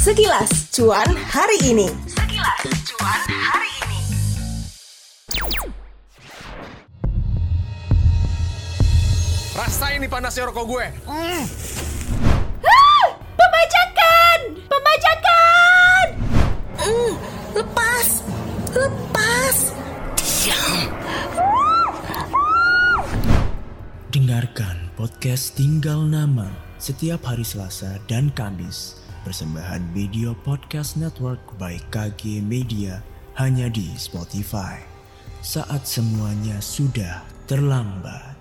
Sekilas cuan hari ini. Sekilas cuan hari ini. Rasain nih panasnya rokok gue. Pembajakan! Pembajakan! Hmm, lepas, lepas. Dengarkan podcast Tinggal Nama setiap hari Selasa dan Kamis. Persembahan Video Podcast Network by KG Media hanya di Spotify. Saat semuanya sudah terlambat.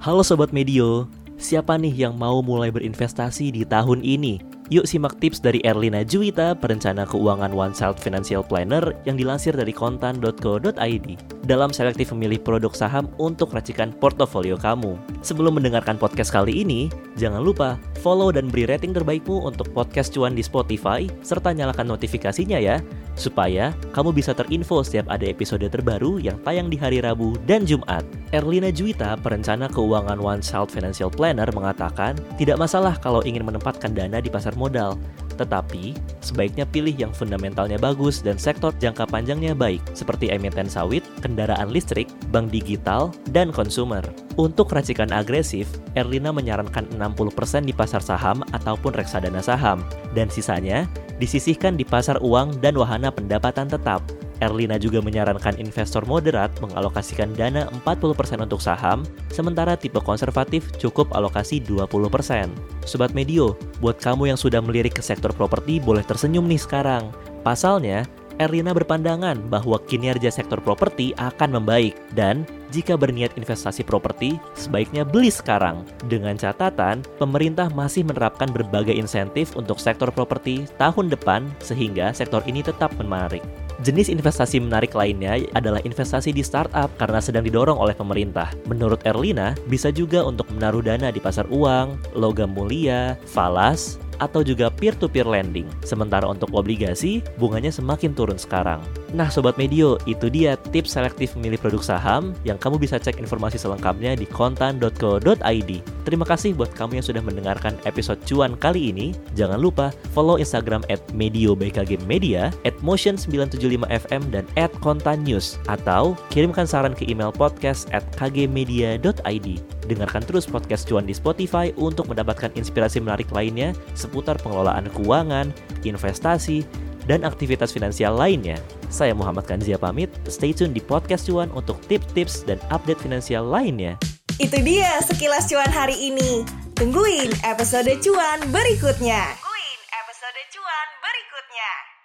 Halo Sobat Medio, siapa nih yang mau mulai berinvestasi di tahun ini? Yuk simak tips dari Erlina Juwita, perencana keuangan One Child Financial Planner yang dilansir dari kontan.co.id dalam selektif memilih produk saham untuk racikan portofolio kamu. Sebelum mendengarkan podcast kali ini, jangan lupa follow dan beri rating terbaikmu untuk podcast cuan di Spotify, serta nyalakan notifikasinya ya, supaya kamu bisa terinfo setiap ada episode terbaru yang tayang di hari Rabu dan Jumat. Erlina Juwita, perencana keuangan One Child Financial Planner mengatakan, tidak masalah kalau ingin menempatkan dana di pasar modal, tetapi sebaiknya pilih yang fundamentalnya bagus dan sektor jangka panjangnya baik, seperti emiten sawit, kendaraan listrik, bank digital, dan konsumer. Untuk racikan agresif, Erlina menyarankan 60% di pasar saham ataupun reksadana saham, dan sisanya disisihkan di pasar uang dan wahana pendapatan tetap. Erlina juga menyarankan investor moderat mengalokasikan dana 40% untuk saham, sementara tipe konservatif cukup alokasi 20%. Sobat Medio, buat kamu yang sudah melirik ke sektor properti boleh tersenyum nih sekarang. Pasalnya, Erlina berpandangan bahwa kinerja sektor properti akan membaik dan jika berniat investasi properti, sebaiknya beli sekarang. Dengan catatan, pemerintah masih menerapkan berbagai insentif untuk sektor properti tahun depan sehingga sektor ini tetap menarik. Jenis investasi menarik lainnya adalah investasi di startup karena sedang didorong oleh pemerintah. Menurut Erlina, bisa juga untuk menaruh dana di pasar uang, logam mulia, falas, atau juga peer-to-peer lending. Sementara untuk obligasi, bunganya semakin turun sekarang. Nah Sobat Medio, itu dia tips selektif memilih produk saham yang kamu bisa cek informasi selengkapnya di kontan.co.id. Terima kasih buat kamu yang sudah mendengarkan episode cuan kali ini. Jangan lupa follow Instagram at Medio BKG Media, at Motion975FM, dan at Kontan News. Atau kirimkan saran ke email podcast at kgmedia.id. Dengarkan terus podcast cuan di Spotify untuk mendapatkan inspirasi menarik lainnya seputar pengelolaan keuangan, investasi, dan aktivitas finansial lainnya. Saya Muhammad Kanzia pamit, stay tune di podcast cuan untuk tips-tips dan update finansial lainnya. Itu dia sekilas cuan hari ini. Tungguin episode cuan berikutnya. Tungguin episode cuan berikutnya.